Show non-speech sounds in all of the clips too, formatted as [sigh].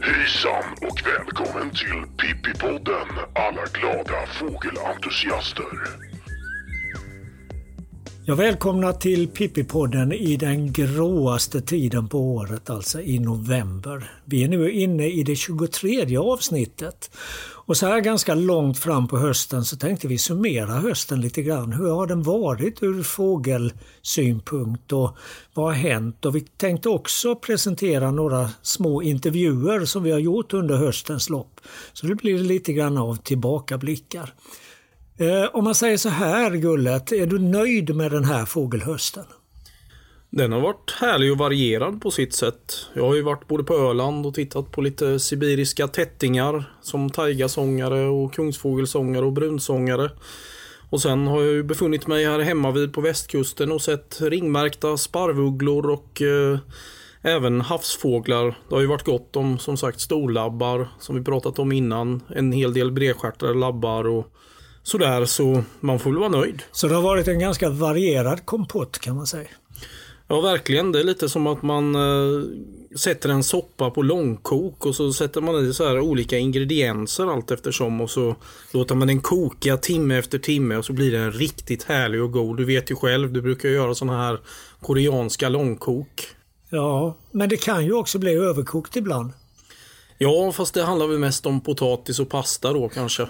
Hejsan och välkommen till Pippipodden alla glada fågelentusiaster. Jag välkomnar till Pippipodden i den gråaste tiden på året, alltså i november. Vi är nu inne i det 23 avsnittet. Och så här ganska långt fram på hösten så tänkte vi summera hösten lite grann. Hur har den varit ur fågelsynpunkt och vad har hänt? Och vi tänkte också presentera några små intervjuer som vi har gjort under höstens lopp. Så det blir lite grann av tillbakablickar. Eh, om man säger så här Gullet, är du nöjd med den här fågelhösten? Den har varit härlig och varierad på sitt sätt. Jag har ju varit både på Öland och tittat på lite sibiriska tättingar som taigasångare och kungsfågelsångare och brunsångare. Och sen har jag ju befunnit mig här hemma vid på västkusten och sett ringmärkta sparvugglor och eh, även havsfåglar. Det har ju varit gott om som sagt storlabbar som vi pratat om innan. En hel del bredstjärtade labbar och sådär så man får väl vara nöjd. Så det har varit en ganska varierad kompott kan man säga. Ja, verkligen. Det är lite som att man eh, sätter en soppa på långkok och så sätter man i så här olika ingredienser allt eftersom och så låter man den koka timme efter timme och så blir den riktigt härlig och god. Du vet ju själv, du brukar göra såna här koreanska långkok. Ja, men det kan ju också bli överkokt ibland. Ja, fast det handlar väl mest om potatis och pasta då kanske.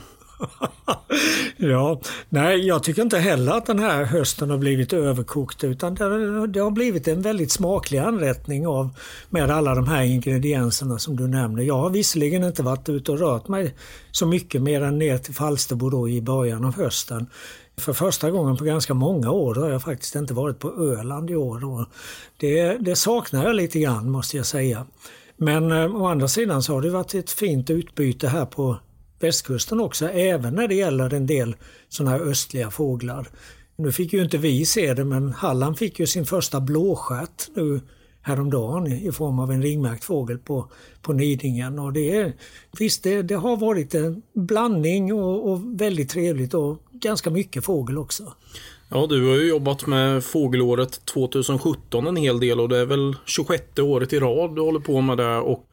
[laughs] ja, nej jag tycker inte heller att den här hösten har blivit överkokt utan det, det, har blivit en väldigt smaklig anrättning av med alla de här ingredienserna som du nämner. Jag har visserligen inte varit ute och rört mig så mycket mer än ner till Falsterbo då i början av hösten. För första gången på ganska många år har jag faktiskt inte varit på Öland i år. Och det, det saknar jag lite grann måste jag säga. Men eh, å andra sidan så har det varit ett fint utbyte här på västkusten också, även när det gäller en del sådana här östliga fåglar. Nu fick ju inte vi se det, men Halland fick ju sin första blåstjärt nu häromdagen i form av en ringmärkt fågel på, på Nidingen. Och det, är, visst, det, det har varit en blandning och, och väldigt trevligt och ganska mycket fågel också. Ja, du har ju jobbat med fågelåret 2017 en hel del och det är väl 26 året i rad du håller på med det. Och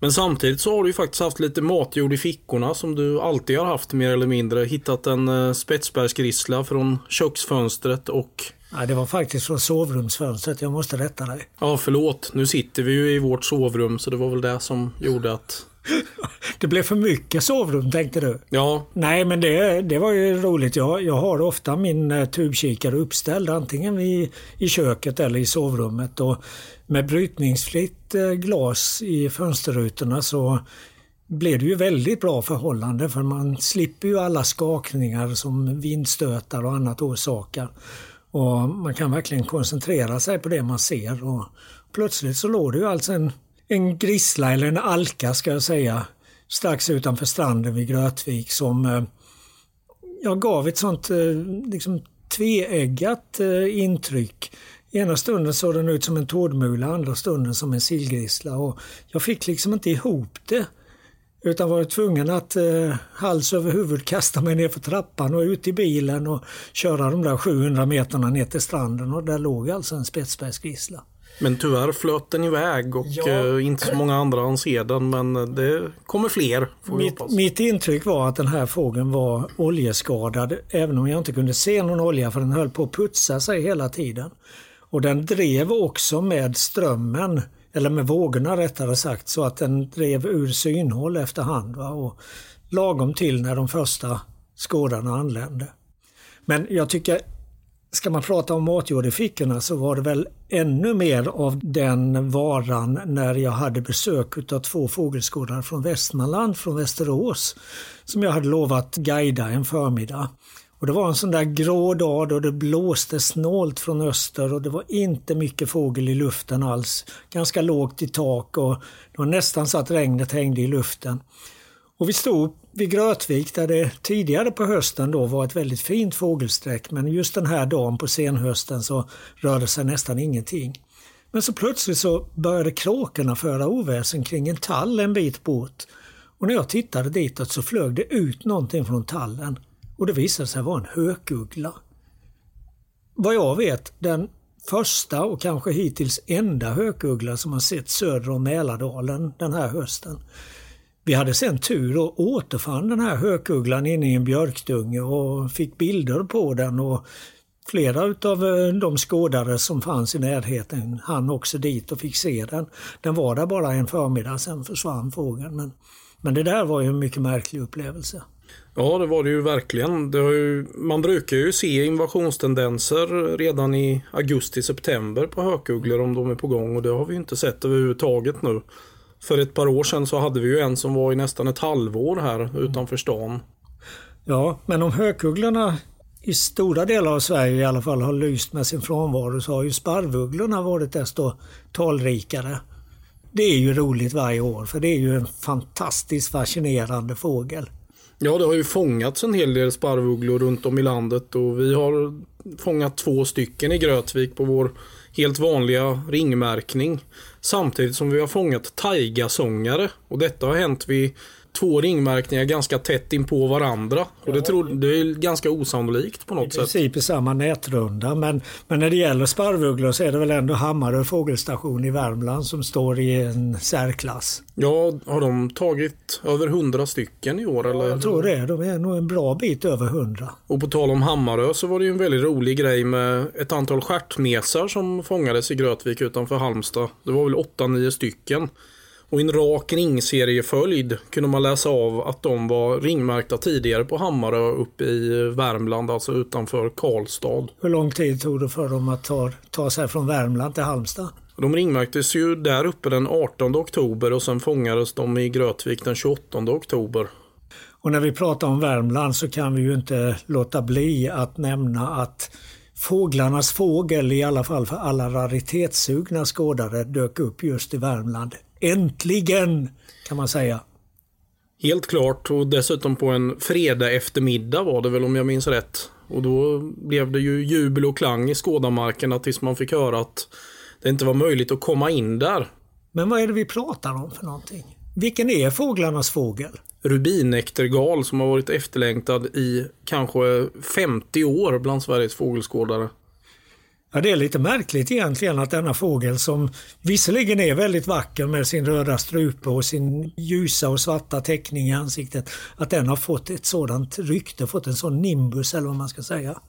men samtidigt så har du ju faktiskt haft lite matjord i fickorna som du alltid har haft mer eller mindre. Hittat en eh, spetsbergsgrissla från köksfönstret och... Nej, det var faktiskt från sovrumsfönstret. Jag måste rätta dig. Ja, förlåt. Nu sitter vi ju i vårt sovrum så det var väl det som gjorde att... det blev för mycket sovrum tänkte du? Ja. Nej, men det, det var ju roligt. Jag, jag har ofta min uh, tubkikare uppställd antingen i, i köket eller i sovrummet. Och med brytningsfritt eh, glas i fönsterrutorna så blir det ju väldigt bra förhållande för man slipper ju alla skakningar som vindstötar och annat orsakar. Och man kan verkligen koncentrera sig på det man ser. Och plötsligt så låg det ju alltså en, en grissla eller en alka ska jag säga strax utanför stranden vid Grötvik som eh, jag gav ett sånt eh, liksom, tveeggat eh, intryck. Ena stunden såg den ut som en tårdmula, andra stunden som en sillgrissla. Och jag fick liksom inte ihop det. Utan var tvungen att eh, hals över huvud kasta mig ner för trappan och ut i bilen och köra de där 700 meterna ner till stranden. Och där låg alltså en spetsbergsgrissla. Men tyvärr flöt den iväg och ja. eh, inte så många andra han ser den men det kommer fler. Mitt, mitt, intryck var att den här fågeln var oljeskadad även om jag inte kunde se någon olja för den höll på att putsa sig hela tiden. Och den drev också med strömmen, eller med vågorna rättare sagt, så att den drev ur synhåll efterhand. Va? Och lagom till när de första skådarna anlände. Men jag tycker, ska man prata om matjord i fickorna så var det väl ännu mer av den varan när jag hade besök av två fågelskådare från Västmanland, från Västerås, som jag hade lovat guida en förmiddag. Och det var en sån där grå dag då det blåste snålt från öster och det var inte mycket fågel i luften alls. Ganska lågt i tak och det var nästan så att regnet hängde i luften. Och vi stod vid Grötvik där det tidigare på hösten då var ett väldigt fint fågelsträck men just den här dagen på senhösten så rörde sig nästan ingenting. Men så plötsligt så började kråkorna föra oväsen kring en tall en bit bort. Och när jag tittade ditåt så flög det ut någonting från tallen. Och det visade sig vara en hökuggla. Vad jag vet den första och kanske hittills enda hökuggla som har sett söder om Mälardalen den här hösten. Vi hade sen tur och återfann den här hökugglan inne i en björkdunge och fick bilder på den och flera utav eh, de skådare som fanns i närheten hann också dit och fick se den. Den var där bara en förmiddag, sen försvann fågeln. Men, men det där var ju en mycket märklig upplevelse. Ja, det var det ju verkligen. Det ju, man brukar ju se invasionstendenser redan i augusti-september på hökugglor om de är på gång och det har vi inte sett överhuvudtaget nu. För ett par år sedan så hade vi ju en som var i nästan ett halvår här utanför stan. Ja, men om hökugglorna i stora delar av Sverige i alla fall har lyst med sin frånvaro så har ju sparvugglorna varit desto talrikare. Det är ju roligt varje år för det är ju en fantastiskt fascinerande fågel. Ja, det har ju fångats en hel del sparvugglor runt om i landet och vi har fångat två stycken i Grötvik på vår helt vanliga ringmärkning. Samtidigt som vi har fångat taigasångare och detta har hänt vid två ringmärkningar ganska tätt in på varandra. Och det, tror, det är ganska osannolikt på något sätt. I princip i samma nätrunda. Men, men när det gäller sparvugglor så är det väl ändå Hammarö fågelstation i Värmland som står i en särklass. Ja, har de tagit över hundra stycken i år? Eller? Jag tror det. De är nog en bra bit över hundra. Och på tal om Hammarö så var det ju en väldigt rolig grej med ett antal stjärtmesar som fångades i Grötvik utanför Halmstad. Det var väl 8-9 stycken. Och i en rak ringserieföljd kunde man läsa av att de var ringmärkta tidigare på Hammarö uppe i Värmland, alltså utanför Karlstad. Hur lång tid tog det för dem att ta, ta sig från Värmland till Halmstad? De ringmärktes ju där uppe den 18 oktober och sen fångades de i Grötvik den 28 oktober. Och när vi pratar om Värmland så kan vi ju inte låta bli att nämna att Fåglarnas fågel, i alla fall för alla raritetssugna skådare, dök upp just i Värmland Äntligen kan man säga. Helt klart och dessutom på en fredag eftermiddag var det väl om jag minns rätt. Och då blev det ju jubel och klang i skådamarkerna tills man fick höra att det inte var möjligt att komma in där. Men vad är det vi pratar om för någonting? Vilken är fåglarnas fågel? Rubinäktergal som har varit efterlängtad i kanske 50 år bland Sveriges fågelskådare. Ja, det är lite märkligt egentligen att denna fågel som visserligen är väldigt vacker med sin röda strupe och sin ljusa och svarta teckning i ansiktet, att den har fått ett sådant rykte, fått en sån nimbus eller vad man ska säga.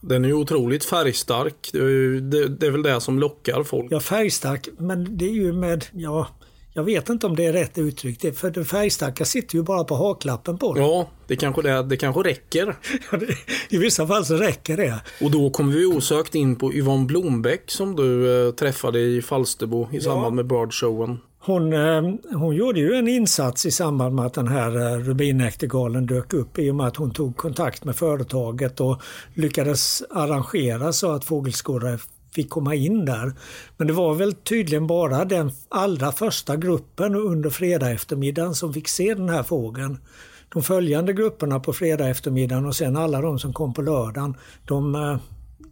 Den är ju otroligt färgstark. Det är, det, det är väl det som lockar folk. Ja, färgstark, men det är ju med, ja, jag vet inte om det är rätt uttryck, för det färgstarka sitter ju bara på haklappen på den. Ja, det kanske, det, det kanske räcker. [laughs] I vissa fall så räcker det. Och då kommer vi osökt in på Yvonne Blombäck som du eh, träffade i Falsterbo i samband ja. med birdshowen. Hon, eh, hon gjorde ju en insats i samband med att den här eh, rubinäktergalen dök upp i och med att hon tog kontakt med företaget och lyckades arrangera så att fågelskådare fick komma in där. Men det var väl tydligen bara den allra första gruppen under fredag eftermiddagen som fick se den här fågeln. De följande grupperna på fredag eftermiddagen och sen alla de som kom på lördagen, de eh,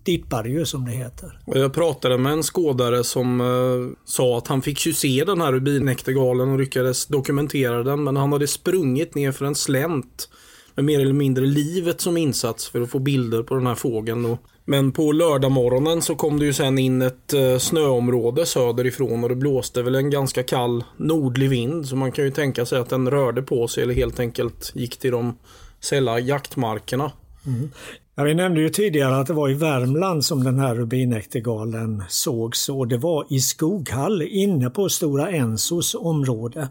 dippade ju som det heter. Jag pratade med en skådare som eh, sa att han fick ju se den här rubinäktergalen och lyckades dokumentera den men han hade sprungit ner för en slänt med mer eller mindre livet som insats för att få bilder på den här fågeln. Och men på lördagmorgonen så kom det ju sen in ett eh, snöområde söderifrån och det blåste väl en ganska kall nordlig vind. Så man kan ju tänka sig att den rörde på sig eller helt enkelt gick till de sälla jaktmarkerna. Mm. Ja, vi nämnde ju tidigare att det var i Värmland som den här rubinäktergalen sågs och det var i Skoghall inne på Stora Ensos område.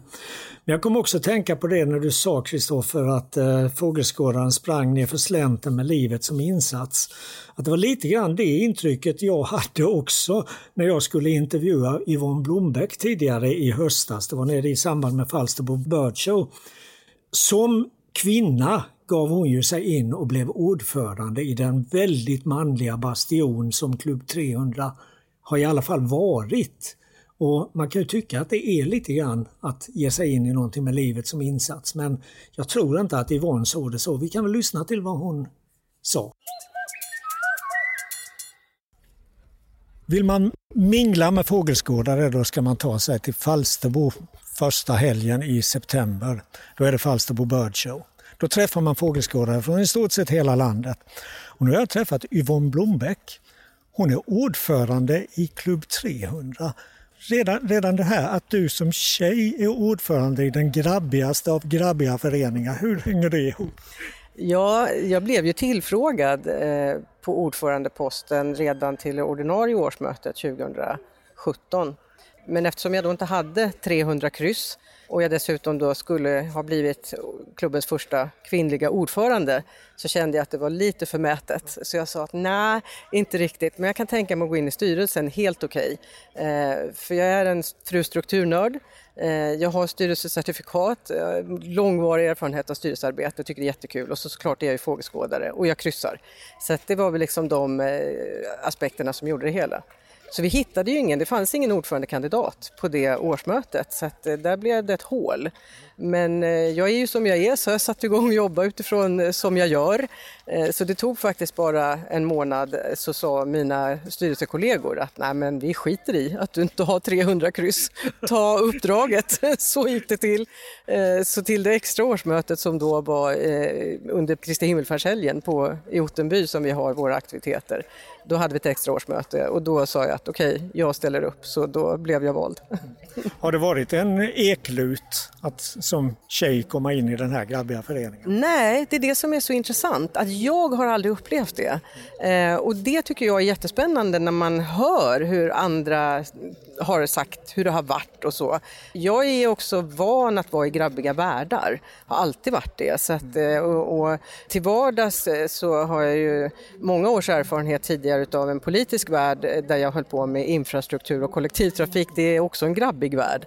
Men jag kom också tänka på det när du sa Kristoffer att eh, fågelskådaren sprang ner för slänten med livet som insats. Att det var lite grann det intrycket jag hade också när jag skulle intervjua Yvonne Blombäck tidigare i höstas. Det var nere i samband med Falsterbo Bird Show. Som kvinna gav hon ju sig in och blev ordförande i den väldigt manliga bastion som Klubb 300 har i alla fall varit. Och Man kan ju tycka att det är lite grann att ge sig in i någonting med livet som insats men jag tror inte att Yvonne såg det så. Vi kan väl lyssna till vad hon sa. Vill man mingla med fågelskådare då ska man ta sig till Falsterbo första helgen i september. Då är det Falsterbo Bird Show. Då träffar man fågelskådare från i stort sett hela landet. Och nu har jag träffat Yvonne Blombeck. Hon är ordförande i Klubb 300. Redan, redan det här att du som tjej är ordförande i den grabbigaste av grabbiga föreningar, hur hänger det ihop? Ja, jag blev ju tillfrågad eh, på ordförandeposten redan till ordinarie årsmötet 2017. Men eftersom jag då inte hade 300 kryss och jag dessutom då skulle ha blivit klubbens första kvinnliga ordförande så kände jag att det var lite förmätet. Så jag sa att nej, inte riktigt, men jag kan tänka mig att gå in i styrelsen, helt okej. Okay. Eh, för jag är en fru strukturnörd. Eh, jag har styrelsecertifikat, eh, långvarig erfarenhet av styrelsearbete, tycker det är jättekul och så såklart är jag ju fågelskådare och jag kryssar. Så det var väl liksom de eh, aspekterna som gjorde det hela. Så vi hittade ju ingen, det fanns ingen ordförandekandidat på det årsmötet så att eh, där blev det ett hål. Men eh, jag är ju som jag är så jag satte igång och jobbade utifrån eh, som jag gör. Eh, så det tog faktiskt bara en månad så sa mina styrelsekollegor att nej men vi skiter i att du inte har 300 kryss, ta uppdraget. [laughs] Så gick det till. Så till det extra årsmötet som då var under Kristi himmelfärdshelgen i Ottenby som vi har våra aktiviteter då hade vi ett extra årsmöte och då sa jag att okej, okay, jag ställer upp, så då blev jag vald. Har det varit en eklut att som tjej komma in i den här grabbiga föreningen? Nej, det är det som är så intressant, att jag har aldrig upplevt det. Eh, och det tycker jag är jättespännande när man hör hur andra har sagt hur det har varit och så. Jag är också van att vara i grabbiga världar, har alltid varit det. Så att, eh, och, och till vardags eh, så har jag ju många års erfarenhet tidigare av en politisk värld eh, där jag höll på med infrastruktur och kollektivtrafik. Det är också en grabbig värld.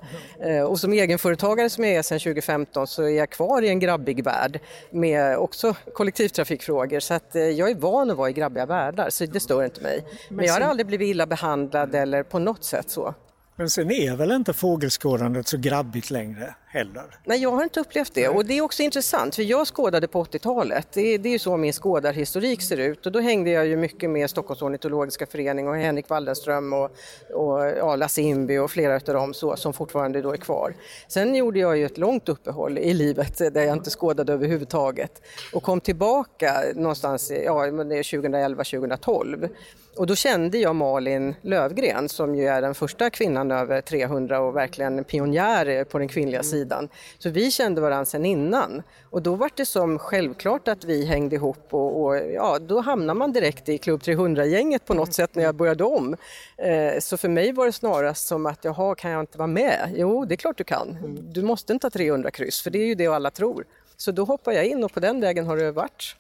Och som egenföretagare som jag är sedan 2015 så är jag kvar i en grabbig värld med också kollektivtrafikfrågor. Så att jag är van att vara i grabbiga världar, så det stör inte mig. Men jag har aldrig blivit illa behandlad eller på något sätt så. Men sen är väl inte fågelskådandet så grabbigt längre? Heller? Nej, jag har inte upplevt det och det är också intressant för jag skådade på 80-talet. Det, det är ju så min skådarhistorik ser ut och då hängde jag ju mycket med Stockholms ornitologiska förening och Henrik Waldenström och, och ja, Lasse Inby och flera av dem så, som fortfarande då är kvar. Sen gjorde jag ju ett långt uppehåll i livet där jag inte skådade överhuvudtaget och kom tillbaka någonstans ja, 2011-2012 och då kände jag Malin Lövgren som ju är den första kvinnan över 300 och verkligen pionjär på den kvinnliga mm sidan. Så vi kände varandra sedan innan och då var det som självklart att vi hängde ihop och, och ja, då hamnar man direkt i Klubb 300-gänget på något sätt när jag började om. Eh, så för mig var det snarast som att jaha, kan jag inte vara med? Jo, det är klart du kan. Du måste inte ha 300 kryss för det är ju det alla tror. Så då hoppar jag in och på den vägen har det varit.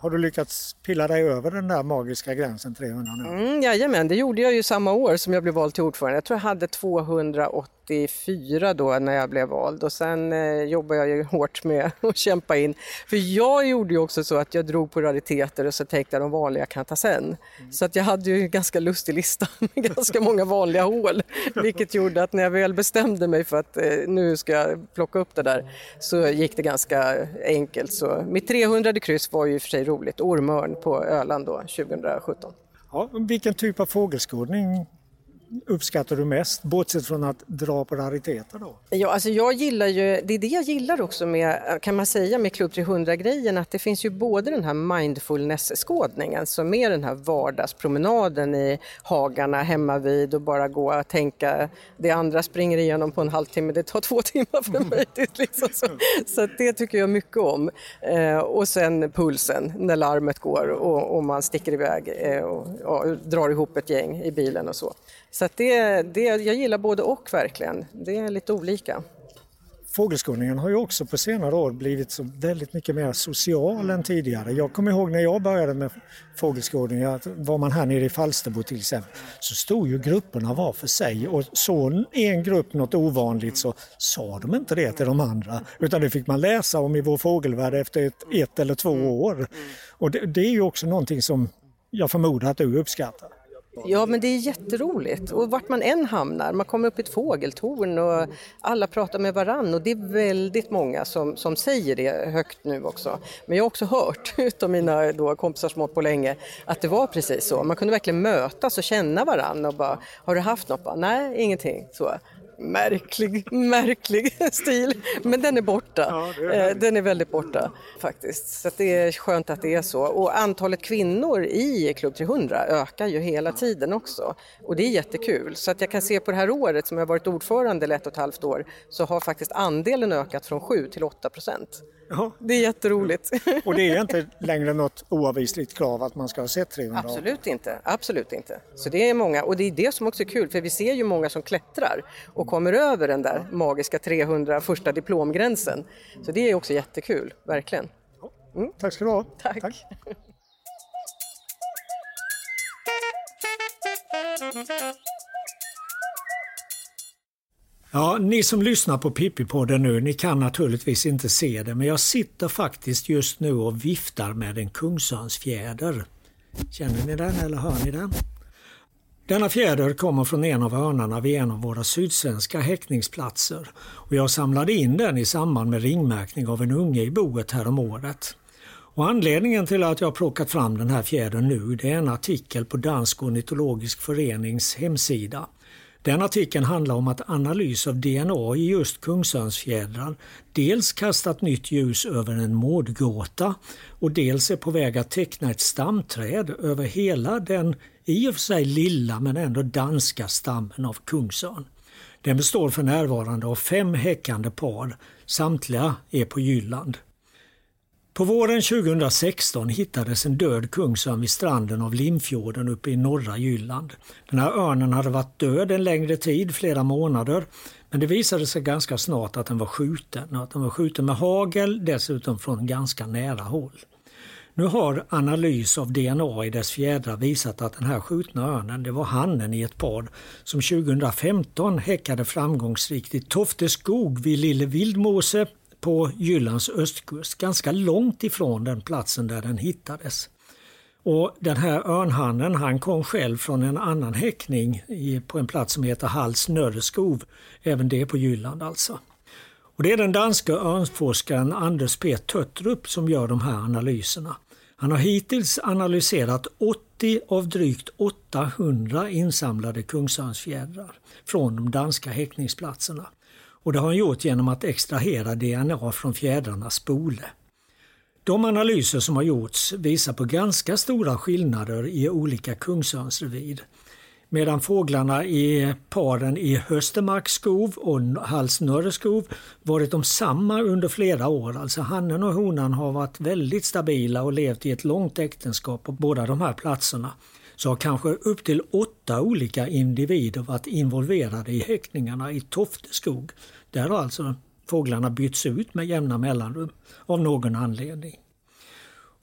Har du lyckats pilla dig över den där magiska gränsen 300 nu? Mm, jajamän, det gjorde jag ju samma år som jag blev vald till ordförande. Jag tror jag hade 284 då när jag blev vald och sen eh, jobbade jag ju [laughs] hårt med att kämpa in. För jag gjorde ju också så att jag drog på rariteter och så tänkte jag de vanliga kan ta sen. Mm. Så att jag hade ju en ganska lustig lista [laughs] med ganska många vanliga hål. [laughs] Vilket gjorde att när jag väl bestämde mig för att eh, nu ska jag plocka upp det där så gick det ganska enkelt. Så mitt 300 kryss var ju i och för sig roligt. Ormörn på Öland då 2017. Ja, vilken typ av fågelskådning uppskattar du mest, bortsett från att dra på rariteter då? Ja, alltså jag gillar ju, det är det jag gillar också med, kan man säga, med Klubb 300-grejen, att det finns ju både den här mindfulness-skådningen, som är den här vardagspromenaden i hagarna hemma vid och bara gå och tänka, det andra springer igenom på en halvtimme, det tar två [laughs] timmar för mig. liksom så så det tycker jag mycket om. Eh, och sen pulsen, när larmet går och, och man sticker iväg eh, och, och drar ihop ett gäng i bilen och så. Så det, det, jag gillar både och verkligen. Det är lite olika. Fågelskådningen har ju också på senare år blivit så väldigt mycket mer social än tidigare. Jag kommer ihåg när jag började med fågelskådning, var man här nere i Falsterbo till exempel, så stod ju grupperna var för sig och såg en grupp något ovanligt så sa de inte det till de andra utan det fick man läsa om i Vår fågelvärld efter ett, ett eller två år. Och det, det är ju också någonting som jag förmodar att du uppskattar. Ja, men det är jätteroligt. Och vart man än hamnar, man kommer upp i ett fågeltorn och alla pratar med varann och det är väldigt många som, som säger det högt nu också. Men jag har också hört [laughs] utav mina då, kompisar som på länge att det var precis så. Man kunde verkligen mötas och känna varann och bara, har du haft något? Bara, Nej, ingenting. Så. Märklig, märklig stil, men den är borta. Ja, är Eh, den är väldigt borta faktiskt. Så det är skönt att det är så. Och antalet kvinnor i Klubb 300 ökar ju hela tiden också. Och det är jättekul. Så att jag kan se på det här året som jag varit ordförande eller ett och ett halvt år så har faktiskt andelen ökat från 7 till 8 procent. Ja. Det är jätteroligt. [laughs] Och det är inte längre något oavvisligt krav att man ska ha sett 300 Absolut inte, absolut inte. Så det är många och det är det som också är kul för vi ser ju många som klättrar och kommer över den där magiska 300 första diplomgränsen. Så det är också jättekul, verkligen. Tack ska du ha. Tack. [laughs] Ja, ni som lyssnar på Pippi-podden nu, ni kan naturligtvis inte se det, men jag sitter faktiskt just nu och viftar med en kungsörnsfjäder. Känner ni den eller hör ni den? Denna fjäder kommer från en av örnarna vid en av våra sydsvenska häckningsplatser och jag samlade in den i samband med ringmärkning av en unge i boet häromåret. Och anledningen till att jag har plockat fram den här fjädern nu det är en artikel på Dansk ornitologisk förenings hemsida. Den artikeln handlar om att analys av DNA i just kungsörnsfjädrar dels kastat nytt ljus över en mårdgåta och dels är på väg att teckna ett stamträd över hela den i och för sig lilla men ändå danska stammen av kungsörn. Den består för närvarande av fem häckande par, samtliga är på Jylland. På våren 2016 hittades en död kungsörn vid stranden av Limfjorden uppe i norra Jylland. Den här örnen hade varit död en längre tid, flera månader, men det visade sig ganska snart att den var skjuten och att den var skjuten med hagel, dessutom från ganska nära håll. Nu har analys av DNA i dess fjädrar visat att den här skjutna örnen det var hannen i ett par som 2015 häckade framgångsrikt i Tofteskog vid Lille Vildmåse på Jyllands östkust, ganska långt ifrån den platsen där den hittades. Och Den här örnhannen han kom själv från en annan häckning i, på en plats som heter Hals Nödeskov, även det på Jylland alltså. Och Det är den danska örnforskaren Anders P. Töttrup som gör de här analyserna. Han har hittills analyserat 80 av drygt 800 insamlade kungsörnsfjädrar från de danska häckningsplatserna. Och det har han gjort genom att extrahera DNA från fjädrarnas spole. De analyser som har gjorts visar på ganska stora skillnader i olika kungsörnsrevir. Medan fåglarna i paren i Höstermarksskov och Halsnörreskov varit de samma under flera år. Alltså hannen och honan har varit väldigt stabila och levt i ett långt äktenskap på båda de här platserna. Så har kanske upp till åtta olika individer varit involverade i häckningarna i Tofteskog. Där har alltså fåglarna bytts ut med jämna mellanrum av någon anledning.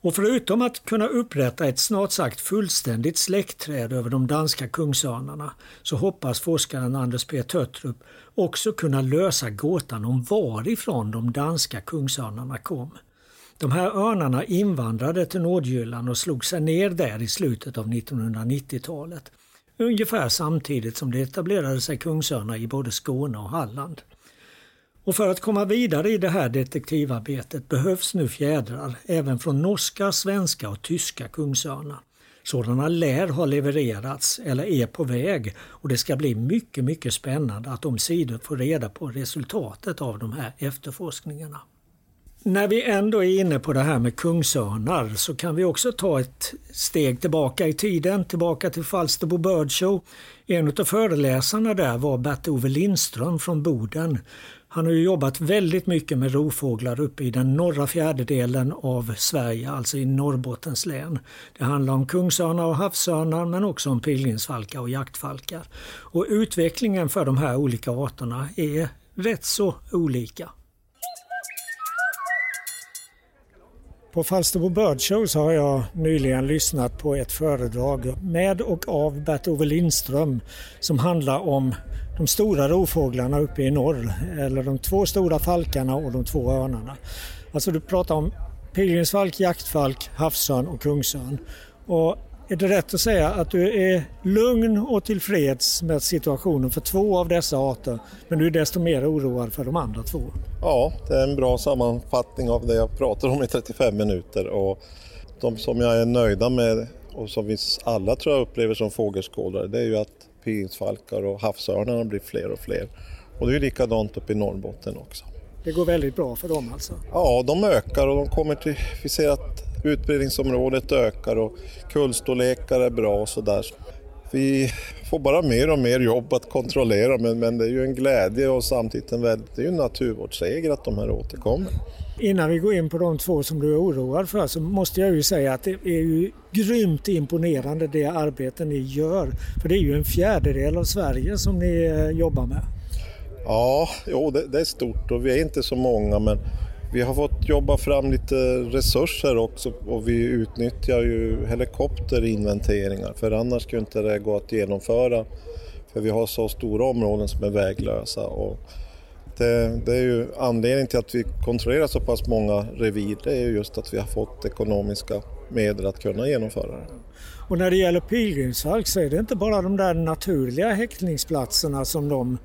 Och förutom att kunna upprätta ett snart sagt fullständigt släktträd över de danska kungsörnarna så hoppas forskaren Anders P Töttrup också kunna lösa gåtan om varifrån de danska kungsörnarna kom. De här örnarna invandrade till Nordjylland och slog sig ner där i slutet av 1990-talet. Ungefär samtidigt som det etablerade sig kungsörnar i både Skåne och Halland. Och för att komma vidare i det här detektivarbetet behövs nu fjädrar även från norska, svenska och tyska kungsörnar. Sådana lär ha levererats eller är på väg och det ska bli mycket, mycket spännande att om sidor få reda på resultatet av de här efterforskningarna. När vi ändå är inne på det här med kungsörnar så kan vi också ta ett steg tillbaka i tiden, tillbaka till Falsterbo Bird Show. En av föreläsarna där var Bert-Ove Lindström från Boden. Han har ju jobbat väldigt mycket med rovfåglar uppe i den norra fjärdedelen av Sverige, alltså i Norrbottens län. Det handlar om kungsörnar och havsörnar men också om pilgrimsfalkar och jaktfalkar. Och utvecklingen för de här olika arterna är rätt så olika. På Falsterbo Bird Show så har jag nyligen lyssnat på ett föredrag med och av Bert-Ove Lindström som handlar om de stora rovfåglarna uppe i norr, eller de två stora falkarna och de två örnarna. Alltså du pratar om pilgrimsfalk, jaktfalk, havsörn och kungsörn. Och är det rätt att säga att du är lugn och tillfreds med situationen för två av dessa arter, men du är desto mer oroad för de andra två? Ja, det är en bra sammanfattning av det jag pratar om i 35 minuter. Och de som jag är nöjda med och som vi alla tror jag upplever som fågelskådare, det är ju att pilgrimsfalkar och havsörnarna blir fler och fler. Och det är likadant uppe i Norrbotten också. Det går väldigt bra för dem alltså? Ja, de ökar och de kommer till, vi ser att utbredningsområdet ökar och kullstorlekar är bra och sådär. Vi får bara mer och mer jobb att kontrollera men, men det är ju en glädje och samtidigt en, väldigt, det är ju en naturvårdsseger att de här återkommer. Innan vi går in på de två som du är oroad för så måste jag ju säga att det är ju grymt imponerande det arbete ni gör. För det är ju en fjärdedel av Sverige som ni eh, jobbar med. Ja, jo, det, det är stort och vi är inte så många men vi har fått jobba fram lite resurser också och vi utnyttjar ju helikopterinventeringar för annars skulle inte det gå att genomföra. För vi har så stora områden som är väglösa. Och det, det är ju anledningen till att vi kontrollerar så pass många revir, det är ju just att vi har fått ekonomiska medel att kunna genomföra det. Och när det gäller pilgrimsfalk så är det inte bara de där naturliga häckningsplatserna som de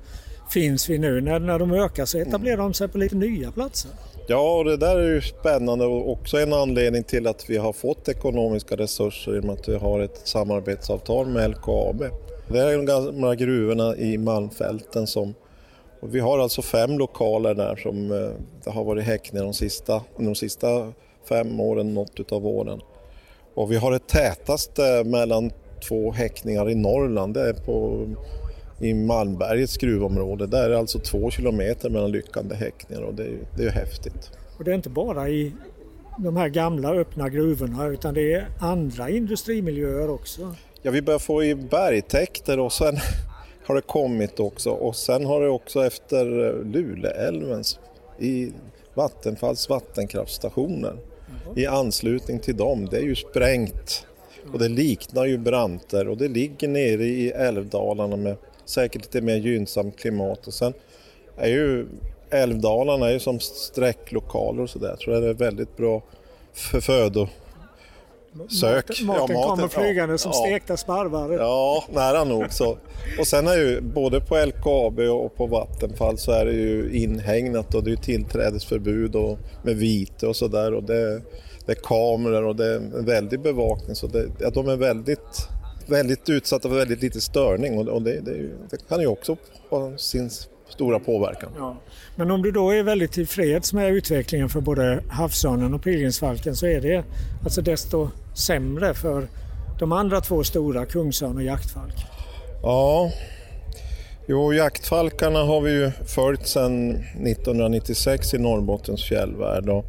finns vid nu. När, när de ökar så etablerar de sig på lite nya platser. Ja, det där är ju spännande och också en anledning till att vi har fått ekonomiska resurser i och med att vi har ett samarbetsavtal med LKAB. Det är de gamla gruvorna i Malmfälten som och vi har alltså fem lokaler där som det har varit häckning de sista, de sista fem åren, något av åren. Och vi har det tätaste mellan två häckningar i Norrland, det är på, i Malmbergets gruvområde. Där är det alltså två kilometer mellan lyckande häckningar och det är, det är ju häftigt. Och det är inte bara i de här gamla öppna gruvorna utan det är andra industrimiljöer också. Ja, vi börjar få i bergtäkter och sen [laughs] har det kommit också och sen har det också efter Luleälvens i Vattenfalls vattenkraftstationer mm. i anslutning till dem, det är ju sprängt och det liknar ju branter och det ligger nere i älvdalarna med säkert lite mer gynnsamt klimat och sen är ju älvdalarna är ju som sträcklokaler och sådär. Jag tror det är väldigt bra för födo Sök. Maten, maten, ja, maten kommer flygande ja, som ja, stekta sparvar. Ja, nära nog. Så. Och sen är ju både på LKAB och på Vattenfall så är det ju inhägnat och det är tillträdesförbud och med vite och sådär. Det, det, är kameror och det är en väldig bevakning. Så det, ja, de är väldigt, väldigt utsatta för väldigt lite störning och, det, det, det kan ju också ha sin stora påverkan. Ja. Men om du då är väldigt tillfreds med utvecklingen för både havsörnen och pilgrimsfalken så är det alltså desto sämre för de andra två stora, kungsörn och jaktfalk? Ja, jo jaktfalkarna har vi ju följt sedan 1996 i Norrbottens fjällvärld. Och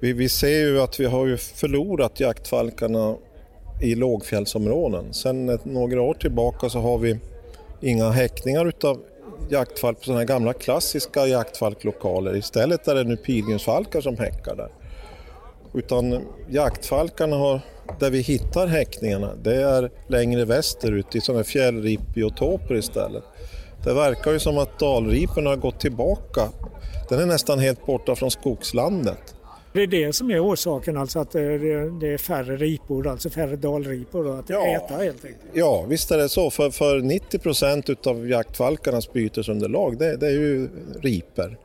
vi, vi ser ju att vi har ju förlorat jaktfalkarna i lågfjällsområden. Sedan några år tillbaka så har vi inga häckningar utav jaktfalk på sådana här gamla klassiska jaktfalklokaler. Istället är det nu pilgrimsfalkar som häckar där. Utan jaktfalkarna har, där vi hittar häckningarna, det är längre västerut i sådana fjällripbiotoper istället. Det verkar ju som att dalripen har gått tillbaka. Den är nästan helt borta från skogslandet. Det är det som är orsaken, alltså att det är färre ripor, alltså färre dalripor att ja. äta helt enkelt? Ja, visst är det så. För, för 90 procent av jaktfalkarnas bytesunderlag det, det är ju riper.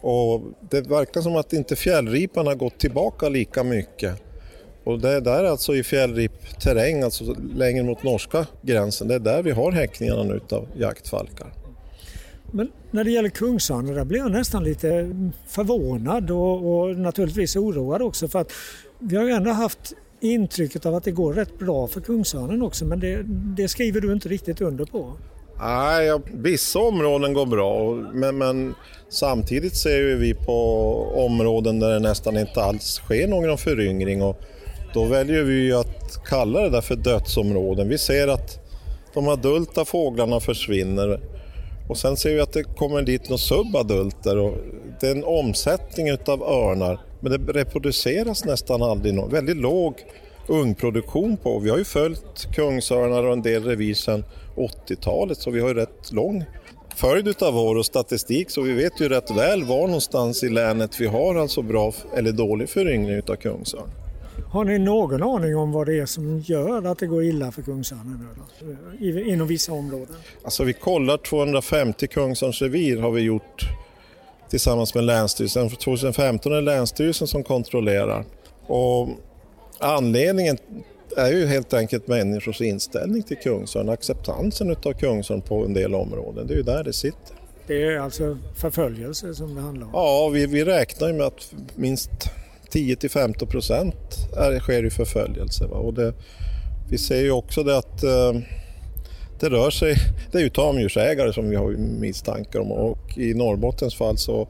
Och det verkar som att inte fjällripan har gått tillbaka lika mycket. Och det är där alltså i fjällripterräng, alltså längre mot norska gränsen, det är där vi har häckningarna nu av jaktfalkar. Men när det gäller kungsörnen, där blir jag nästan lite förvånad och, och, naturligtvis oroad också för att vi har ju ändå haft intrycket av att det går rätt bra för kungsörnen också men det, det skriver du inte riktigt under på. Nej, ja, vissa områden går bra men, men samtidigt ser vi på områden där det nästan inte alls sker någon föryngring och då väljer vi att kalla det där för dödsområden. Vi ser att de adulta fåglarna försvinner och sen ser vi att det kommer dit några subadulter och det är en omsättning utav örnar men det reproduceras nästan aldrig någon. Väldigt låg ungproduktion på. Vi har ju följt kungsörnar och en del revir sedan 80-talet så vi har ju rätt lång följd av år och statistik så vi vet ju rätt väl var någonstans i länet vi har alltså bra eller dålig föryngring av kungsörn. Har ni någon aning om vad det är som gör att det går illa för kungsörnen inom vissa områden? Alltså vi kollar 250 kungsörnsrevir har vi gjort tillsammans med Länsstyrelsen. 2015 är det Länsstyrelsen som kontrollerar. Och anledningen är ju helt enkelt människors inställning till kungsörn, acceptansen av kungsörn på en del områden. Det är ju där det sitter. Det är alltså förföljelse som det handlar om? Ja, vi, vi räknar med att minst 10-15 procent sker i förföljelse. Va? Och det, vi ser ju också det att eh, det rör sig, det är ju tamdjursägare som vi har misstankar om och i Norrbottens fall så,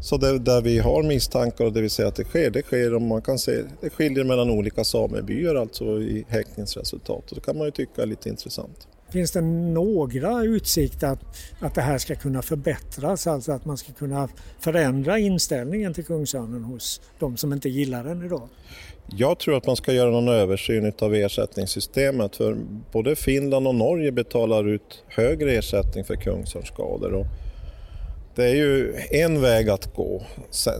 så det, där vi har misstankar och det vi ser att det sker, det sker om man kan se, det skiljer mellan olika samebyar alltså i häktningsresultat och det kan man ju tycka är lite intressant. Finns det några utsikter att, att det här ska kunna förbättras, alltså att man ska kunna förändra inställningen till kungsörnen hos de som inte gillar den idag? Jag tror att man ska göra någon översyn av ersättningssystemet för både Finland och Norge betalar ut högre ersättning för kungsörnsskador. det är ju en väg att gå.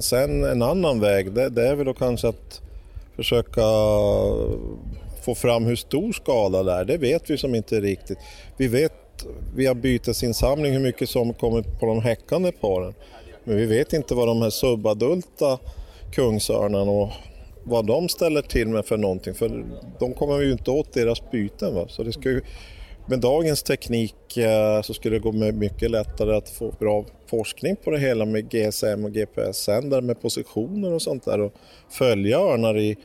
Sen en annan väg det, det är väl då kanske att försöka få fram hur stor skada det är. Det vet vi som inte riktigt. Vi vet via bytesinsamling hur mycket som kommer på de häckande paren. Men vi vet inte vad de här subadulta kungsörnarna och vad de ställer till med för någonting, för de kommer vi ju inte åt deras byten. Va? Så det ska ju, med dagens teknik eh, så skulle det gå mycket lättare att få bra forskning på det hela med GSM och GPS-sändare med positioner och sånt där och följa örnar i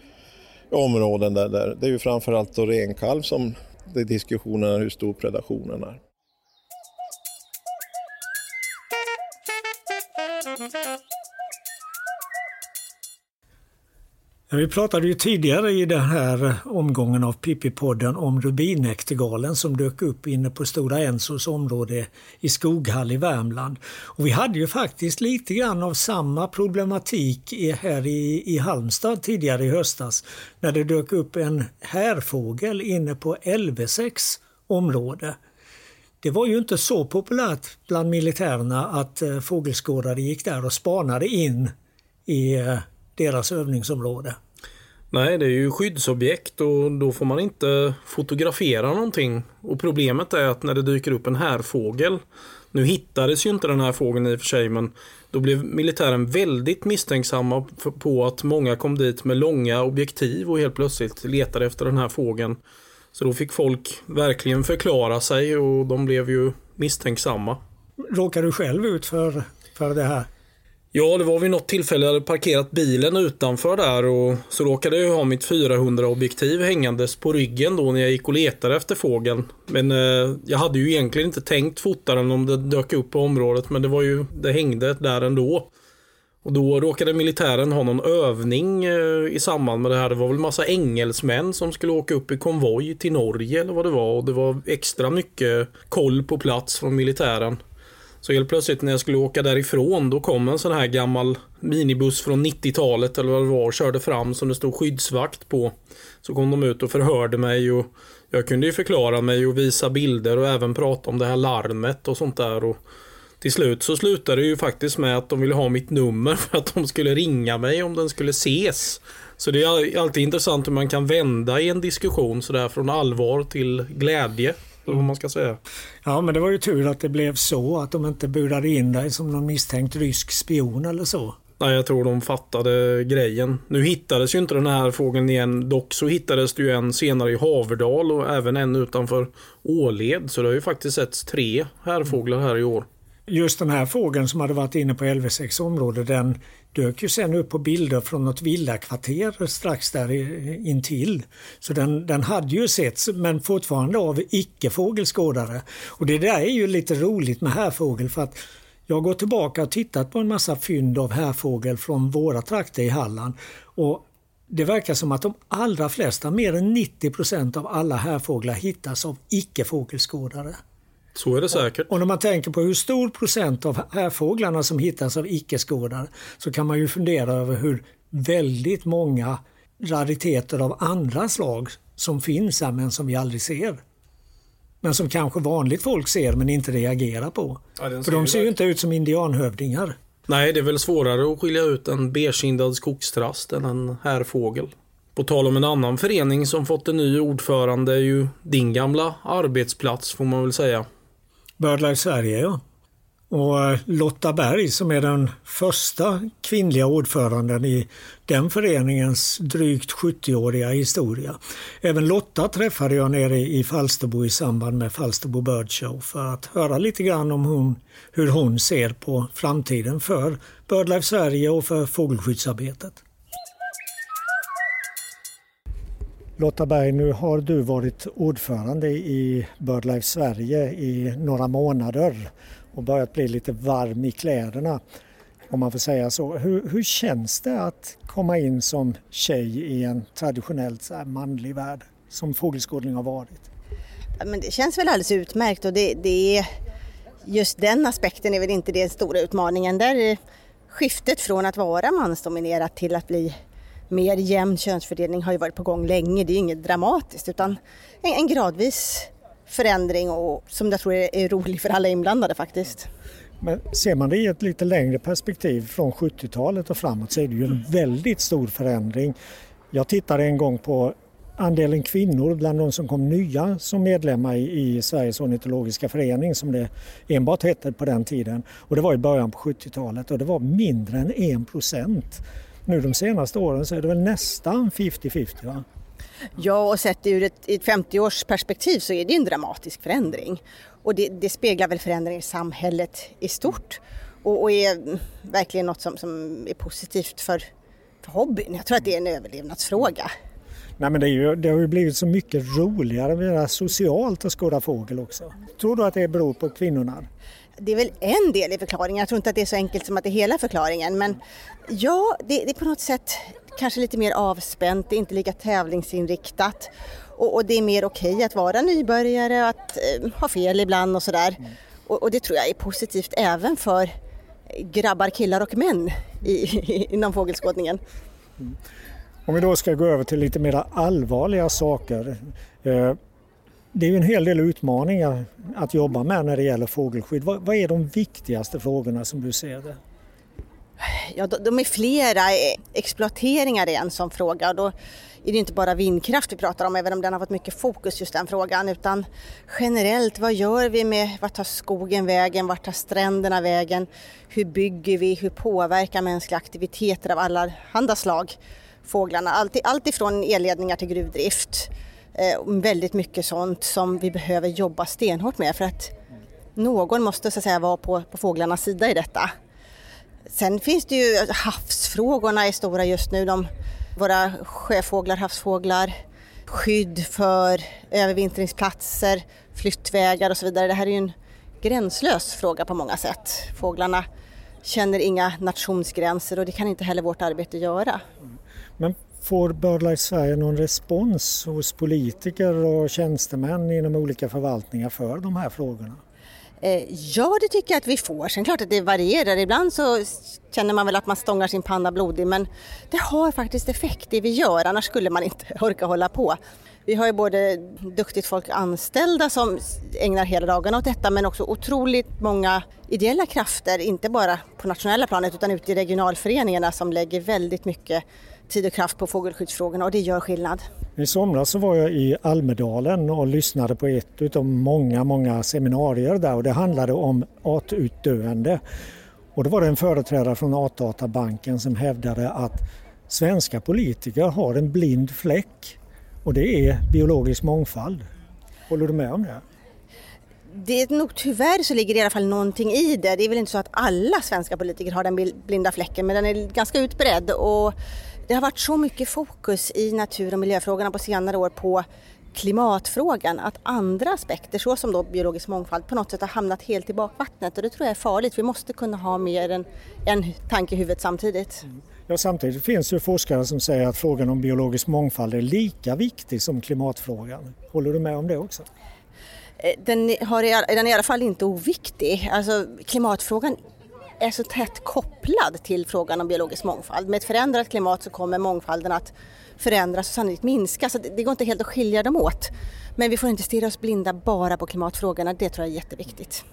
områden där, där det är ju framförallt då renkalv som det är diskussionen hur stor predationen är. Vi pratade ju tidigare i den här omgången av Pippi-podden om rubinäktergalen som dök upp inne på Stora Ensos område i Skoghall i Värmland. Och vi hade ju faktiskt lite grann av samma problematik här i, i Halmstad tidigare i höstas när det dök upp en härfågel inne på LV6 område. Det var ju inte så populärt bland militärerna att eh, fågelskådare gick där och spanade in i eh, deras övningsområde. Nej, det är ju skyddsobjekt och då får man inte fotografera någonting. Och problemet är att när det dyker upp en härfågel, nu hittades ju inte den här fågeln i och för sig, men då blev militären väldigt misstänksamma på att många kom dit med långa objektiv och helt plötsligt letade efter den här fågeln. Så då fick folk verkligen förklara sig och de blev ju misstänksamma. Råkar du själv ut för, för det här? Ja, det var vid något tillfälle jag hade parkerat bilen utanför där och så råkade jag ha mitt 400 objektiv hängandes på ryggen då när jag gick och letade efter fågeln. Men eh, jag hade ju egentligen inte tänkt fota den om det dök upp på området men det var ju, det hängde där ändå. Och då råkade militären ha någon övning eh, i samband med det här. Det var väl massa engelsmän som skulle åka upp i konvoj till Norge eller vad det var och det var extra mycket koll på plats från militären. Så helt plötsligt när jag skulle åka därifrån då kom en sån här gammal minibuss från 90-talet eller vad det var och körde fram som det stod skyddsvakt på. Så kom de ut och förhörde mig och jag kunde ju förklara mig och visa bilder och även prata om det här larmet och sånt där. Och till slut så slutade det ju faktiskt med att de ville ha mitt nummer [laughs] för att de skulle ringa mig om den skulle ses. Så det är alltid intressant hur man kan vända i en diskussion sådär från allvar till glädje eller vad man ska säga. Ja, men det var ju tur att det blev så, att de inte burade in dig som någon misstänkt rysk spion eller så. Nej, jag tror de fattade grejen. Nu hittades ju inte den här fågeln igen. Dock så hittades det ju en senare i Haverdal och även en utanför Åled. Så det har ju faktiskt setts tre härfåglar här i år. Just den här fågeln som hade varit inne på LV6 område, den dök ju sen upp på bilder från något villakvarter strax där intill. Så den, den hade ju setts men fortfarande av icke-fågelskådare. Och det där är ju lite roligt med härfågel för att jag går tillbaka och tittat på en massa fynd av härfågel från våra trakter i Halland. Och det verkar som att de allra flesta, mer än 90 procent av alla härfåglar hittas av icke-fågelskådare. Så är det säkert. Och när man tänker på hur stor procent av härfåglarna som hittas av icke-skådare så kan man ju fundera över hur väldigt många rariteter av andra slag som finns här men som vi aldrig ser. Men som kanske vanligt folk ser men inte reagerar på. Ja, För de ser ju inte ut som indianhövdingar. Nej, det är väl svårare att skilja ut en bekindad skogstrast än en härfågel. På tal om en annan förening som fått en ny ordförande är ju din gamla arbetsplats får man väl säga. BirdLife Sverige ja. Och eh, Lotta Berg som är den första kvinnliga ordföranden i den föreningens drygt 70-åriga historia. Även Lotta träffade jag nere i Falsterbo i samband med Falsterbo Bird Show för att höra lite grann om hon, hur hon ser på framtiden för BirdLife Sverige och för fågelskyddsarbetet. Lotta Berg, nu har du varit ordförande i BirdLife Sverige i några månader och börjat bli lite varm i kläderna om man får säga så. Hur, hur känns det att komma in som tjej i en traditionellt så manlig värld som fågelskådning har varit? Ja, men det känns väl alldeles utmärkt och det, det är just den aspekten är väl inte den stora utmaningen. Där skiftet från att vara mansdominerat till att bli mer jämn könsfördelning har ju varit på gång länge. Det är inget dramatiskt utan en, gradvis förändring och som jag tror är, rolig för alla inblandade faktiskt. Men ser man det i ett lite längre perspektiv från 70-talet och framåt så är det ju en väldigt stor förändring. Jag tittade en gång på andelen kvinnor bland de som kom nya som medlemmar i, Sveriges ornitologiska förening som det enbart hette på den tiden. Och det var i början på 70-talet och det var mindre än 1 procent. Nu de senaste åren så är det väl nästan 50-50 Ja, och sett ur ett, ett 50-årsperspektiv så är det en dramatisk förändring. Och det, det speglar väl förändringar i samhället i stort och, och är verkligen något som, som är positivt för, för hobbyn. Jag tror att det är en överlevnadsfråga. Nej, men det, ju, det, har ju blivit så mycket roligare, socialt att skåda fågel också. Tror du att det beror på kvinnorna? Det är väl en del i förklaringen. Jag tror inte att det är så enkelt som att det är hela förklaringen. Men ja, det, det är på något sätt kanske lite mer avspänt, det är inte lika tävlingsinriktat. Och, och det är mer okej okay att vara nybörjare, att eh, ha fel ibland och sådär. Mm. Och, och, det tror jag är positivt även för grabbar, killar och män i, [laughs] i, inom fågelskådningen. Mm. Om vi då ska gå över till lite mer allvarliga saker. Eh, det är ju en hel del utmaningar att jobba med när det gäller fågelskydd. Vad, vad är de viktigaste frågorna som du ser det? Ja, de är flera. E, exploateringar är en sån fråga. Då är det inte bara vindkraft vi pratar om, även om den har fått mycket fokus just den frågan, utan generellt, vad gör vi med, vart tar skogen vägen, vart tar stränderna vägen, hur bygger vi, hur påverkar mänskliga aktiviteter av alla handa slag fåglarna, allt, allt ifrån elledningar till gruvdrift. Eh, väldigt mycket sånt som vi behöver jobba stenhårt med för att någon måste så att säga vara på, på fåglarnas sida i detta. Sen finns det ju havsfrågorna är stora just nu. De, våra sjöfåglar, havsfåglar, skydd för övervintringsplatser, flyttvägar och så vidare. Det här är ju en gränslös fråga på många sätt. Fåglarna känner inga nationsgränser och det kan inte heller vårt arbete göra. Men får BirdLife Sverige någon respons hos politiker och tjänstemän inom olika förvaltningar för de här frågorna? Eh, ja, det tycker jag att vi får. Sen klart att det varierar. Ibland så känner man väl att man stångar sin panna blodig men det har faktiskt effekt det vi gör, annars skulle man inte [laughs] orka hålla på. Vi har ju både duktigt folk anställda som ägnar hela dagarna åt detta men också otroligt många ideella krafter, inte bara på nationella planet utan ute i regionalföreningarna som lägger väldigt mycket tid och kraft på fågelskyddsfrågorna och det gör skillnad. I somras så var jag i Almedalen och lyssnade på ett av många, många seminarier där och det handlade om artutdöende. Och då var det en företrädare från Artdatabanken som hävdade att svenska politiker har en blind fläck och det är biologisk mångfald. Håller du med om det? Det är nog tyvärr så ligger det i alla fall någonting i det. Det är väl inte så att alla svenska politiker har den blinda fläcken men den är ganska utbredd och det har varit så mycket fokus i natur och miljöfrågorna på senare år på klimatfrågan att andra aspekter såsom då biologisk mångfald på något sätt har hamnat helt i bakvattnet och det tror jag är farligt. Vi måste kunna ha mer än en tanke i huvudet samtidigt. Ja, samtidigt finns det forskare som säger att frågan om biologisk mångfald är lika viktig som klimatfrågan. Håller du med om det också? Eh, den, har, den är i alla fall inte oviktig. Alltså, klimatfrågan är så tätt kopplad till frågan om biologisk mångfald. Med ett förändrat klimat så kommer mångfalden att förändras och sannolikt minska. Så det går inte helt att skilja dem åt. Men vi får inte stirra oss blinda bara på klimatfrågorna. Det tror jag är jätteviktigt.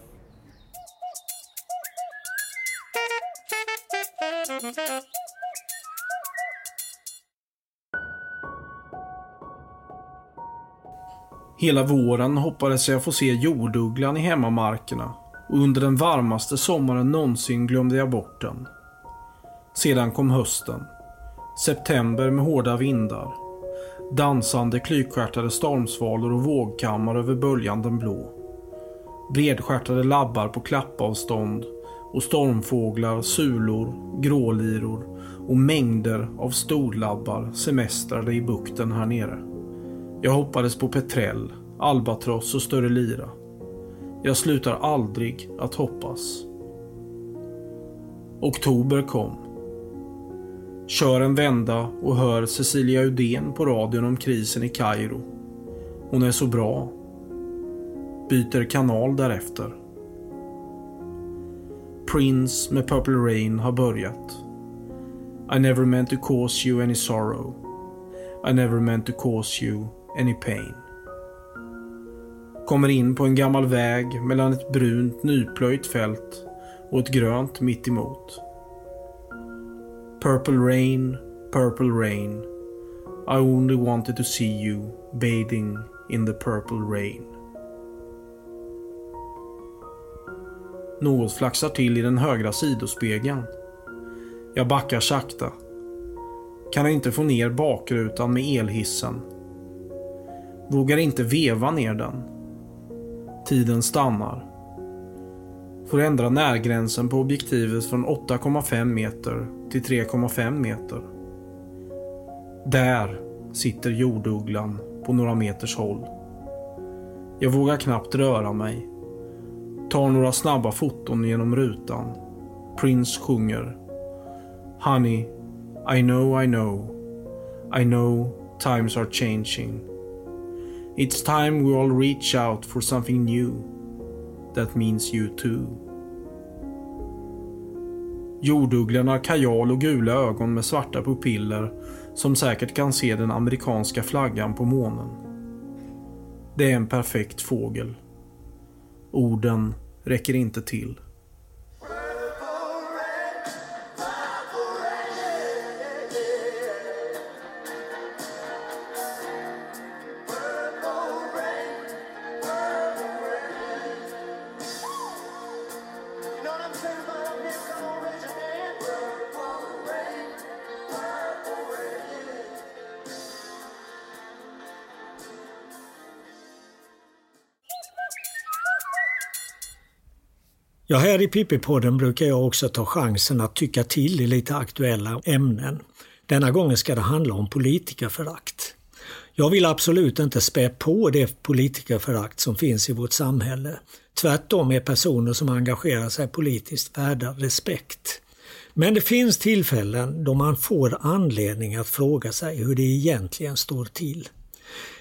Hela våren hoppades jag få se jordugglan i hemmamarkerna och under den varmaste sommaren någonsin glömde jag bort den. Sedan kom hösten. September med hårda vindar. Dansande klykstjärtade stormsvalor och vågkammar över böljanden blå. Bredstjärtade labbar på klappavstånd och stormfåglar, sulor, gråliror och mängder av storlabbar semestrade i bukten här nere. Jag hoppades på petrell, albatross och större lira. Jag slutar aldrig att hoppas. Oktober kom. Kör en vända och hör Cecilia Udén på radion om krisen i Kairo. Hon är så bra. Byter kanal därefter. Prince med Purple Rain har börjat. I never meant to cause you any sorrow. I never meant to cause you any pain. Kommer in på en gammal väg mellan ett brunt nyplöjt fält och ett grönt mitt emot. Purple rain, purple rain. I only wanted to see you bathing in the purple rain. Något flaxar till i den högra sidospegeln. Jag backar sakta. Kan inte få ner bakrutan med elhissen. Vågar inte veva ner den. Tiden stannar. Får ändra närgränsen på objektivet från 8,5 meter till 3,5 meter. Där sitter jordugglan på några meters håll. Jag vågar knappt röra mig. Tar några snabba foton genom rutan. Prince sjunger. Honey, I know, I know. I know times are changing. It's time we all reach out for something new. That means you too. Jordugglan har kajal och gula ögon med svarta pupiller som säkert kan se den amerikanska flaggan på månen. Det är en perfekt fågel. Orden räcker inte till. Ja, här i Pippi-podden brukar jag också ta chansen att tycka till i lite aktuella ämnen. Denna gången ska det handla om politikerförakt. Jag vill absolut inte spä på det politikerförakt som finns i vårt samhälle. Tvärtom är personer som engagerar sig politiskt värda respekt. Men det finns tillfällen då man får anledning att fråga sig hur det egentligen står till.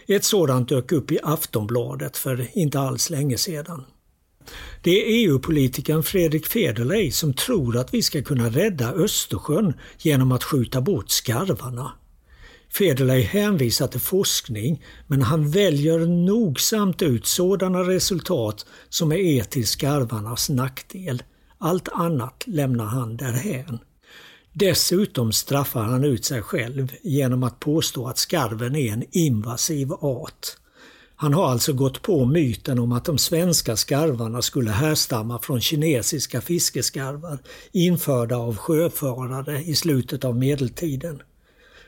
Ett sådant dök upp i Aftonbladet för inte alls länge sedan. Det är EU-politikern Fredrik Federley som tror att vi ska kunna rädda Östersjön genom att skjuta bort skarvarna. Federley hänvisar till forskning men han väljer nogsamt ut sådana resultat som är till skarvarnas nackdel. Allt annat lämnar han därhän. Dessutom straffar han ut sig själv genom att påstå att skarven är en invasiv art. Han har alltså gått på myten om att de svenska skarvarna skulle härstamma från kinesiska fiskeskarvar införda av sjöfarare i slutet av medeltiden.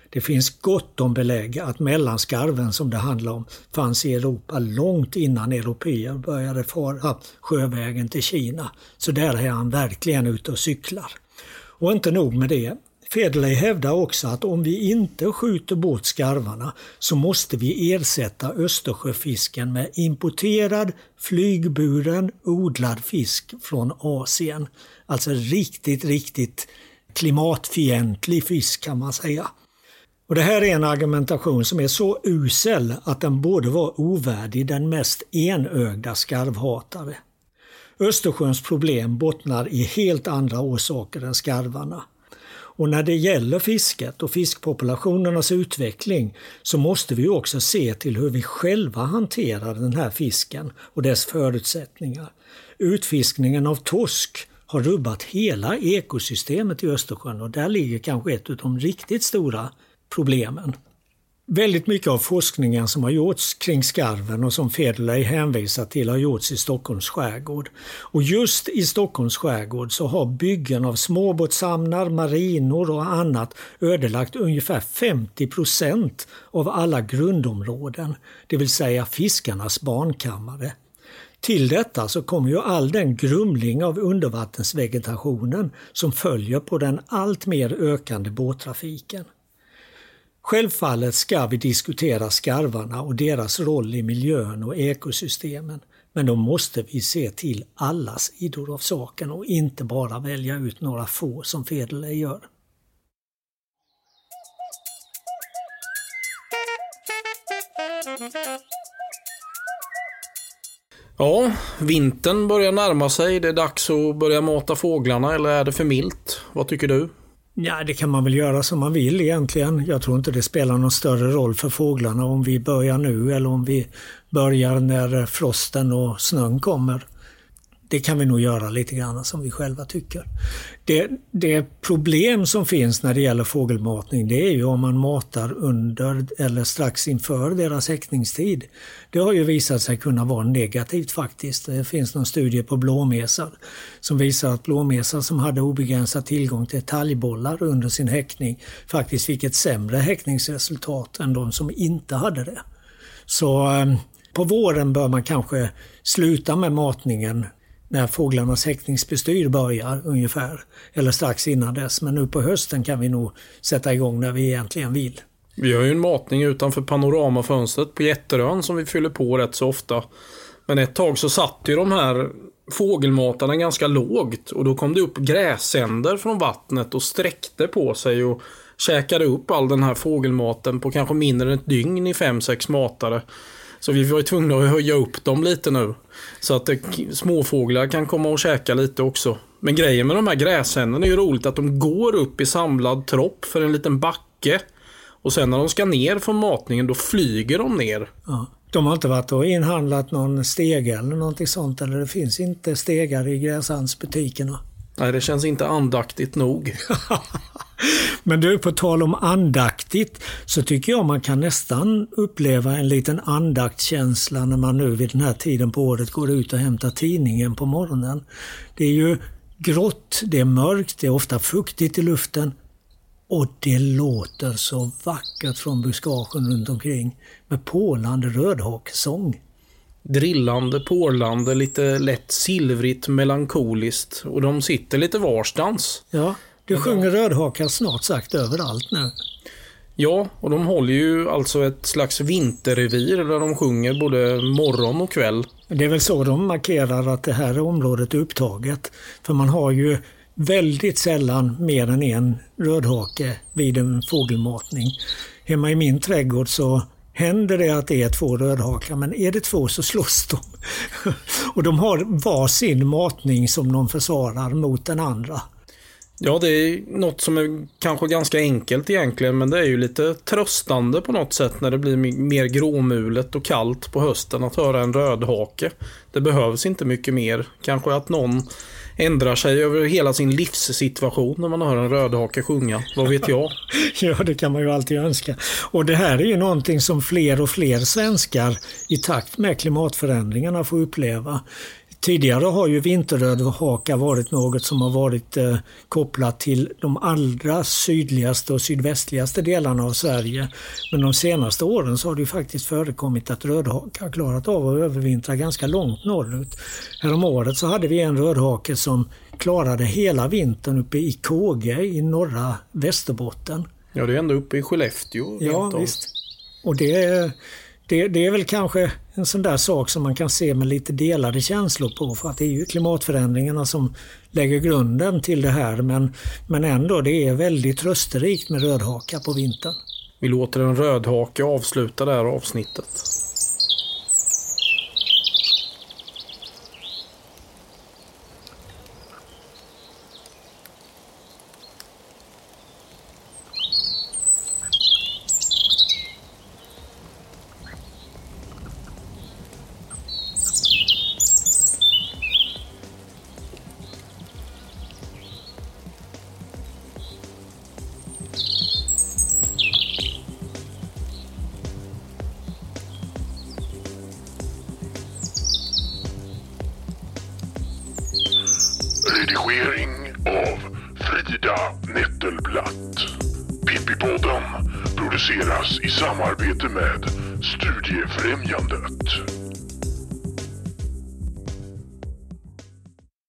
Det finns gott om belägg att mellanskarven som det handlar om fanns i Europa långt innan européer började fara sjövägen till Kina. Så där är han verkligen ute och cyklar. Och inte nog med det. Federley hävdar också att om vi inte skjuter bort skarvarna så måste vi ersätta Östersjöfisken med importerad flygburen odlad fisk från Asien. Alltså riktigt, riktigt klimatfientlig fisk kan man säga. Och Det här är en argumentation som är så usel att den borde vara ovärdig den mest enögda skarvhatare. Östersjöns problem bottnar i helt andra orsaker än skarvarna. Och när det gäller fisket och fiskpopulationernas utveckling så måste vi också se till hur vi själva hanterar den här fisken och dess förutsättningar. Utfiskningen av torsk har rubbat hela ekosystemet i Östersjön och där ligger kanske ett av de riktigt stora problemen. Väldigt mycket av forskningen som har gjorts kring skarven och som Federley hänvisar till har gjorts i Stockholms skärgård. Och just i Stockholms skärgård så har byggen av småbåtshamnar, marinor och annat ödelagt ungefär 50 procent av alla grundområden, det vill säga fiskarnas barnkammare. Till detta så kommer ju all den grumling av undervattensvegetationen som följer på den allt mer ökande båttrafiken. Självfallet ska vi diskutera skarvarna och deras roll i miljön och ekosystemen. Men då måste vi se till alla sidor av saken och inte bara välja ut några få som Federley gör. Ja, vintern börjar närma sig. Det är dags att börja mata fåglarna eller är det för milt? Vad tycker du? Ja, det kan man väl göra som man vill egentligen. Jag tror inte det spelar någon större roll för fåglarna om vi börjar nu eller om vi börjar när frosten och snön kommer det kan vi nog göra lite grann som vi själva tycker. Det, det, problem som finns när det gäller fågelmatning det är ju om man matar under eller strax inför deras häckningstid. Det har ju visat sig kunna vara negativt faktiskt. Det finns någon studie på blåmesar som visar att blåmesar som hade obegränsad tillgång till talgbollar under sin häckning faktiskt fick ett sämre häckningsresultat än de som inte hade det. Så ehm, på våren bör man kanske sluta med matningen när fåglarnas häckningsbestyr börjar ungefär. Eller strax innan dess. Men nu på hösten kan vi nog sätta igång när vi egentligen vill. Vi har ju en matning utanför panoramafönstret på Jätterön som vi fyller på rätt så ofta. Men ett tag så satt ju de här fågelmatarna ganska lågt och då kom det upp gräsänder från vattnet och sträckte på sig och käkade upp all den här fågelmaten på kanske mindre än ett dygn i 5-6 matare. Så vi var ju tvungna att höja upp dem lite nu. Så att eh, det, småfåglar kan komma och käka lite också. Men grejen med de här gräshänderna är ju roligt att de går upp i samlad tropp för en liten backe. Och sen när de ska ner från matningen då flyger de ner. Ja. De har inte varit och inhandlat någon stege eller någonting sånt eller det finns inte stegar i gräshandsbutikerna? Nej, det känns inte andaktigt nog. [laughs] Men du, på tal om andaktigt så tycker jag man kan nästan uppleva en liten andaktskänsla när man nu vid den här tiden på året går ut och hämtar tidningen på morgonen. Det är ju grått, det är mörkt, det är ofta fuktigt i luften och det låter så vackert från buskagen runt omkring med pålande rödhakesång. Drillande, porlande, lite lätt silvrigt, melankoliskt och de sitter lite varstans. Ja. Du sjunger rödhakar snart sagt överallt nu. Ja, och de håller ju alltså ett slags vinterrevir där de sjunger både morgon och kväll. Det är väl så de markerar att det här området är upptaget. För man har ju väldigt sällan mer än en rödhake vid en fågelmatning. Hemma i min trädgård så händer det att det är två rödhakar men är det två så slåss de. och de har var sin matning som de försvarar mot den andra. Ja, det är något som är kanske ganska enkelt egentligen, men det är ju lite tröstande på något sätt när det blir mer gråmulet och kallt på hösten att höra en rödhake. Det behövs inte mycket mer. Kanske att någon ändrar sig över hela sin livssituation när man hör en rödhake sjunga. Vad vet jag? [laughs] ja, det kan man ju alltid önska. Och det här är ju någonting som fler och fler svenskar i takt med klimatförändringarna får uppleva. Tidigare har ju vinterrödhaka varit något som har varit eh, kopplat till de allra sydligaste och sydvästligaste delarna av Sverige. Men de senaste åren så har det faktiskt förekommit att rödhaka klarat av att övervintra ganska långt norrut. Häromåret så hade vi en rödhake som klarade hela vintern uppe i Kåge i norra Västerbotten. Ja, det är ändå uppe i Skellefteå. Ja, visst. Och det det, det, är väl kanske en sån där sak som man kan se med lite delade känslor på för att det är ju klimatförändringarna som lägger grunden till det här men, men ändå det är väldigt trösterikt med rödhaka på vintern. Vi låter en rödhake avsluta det här avsnittet.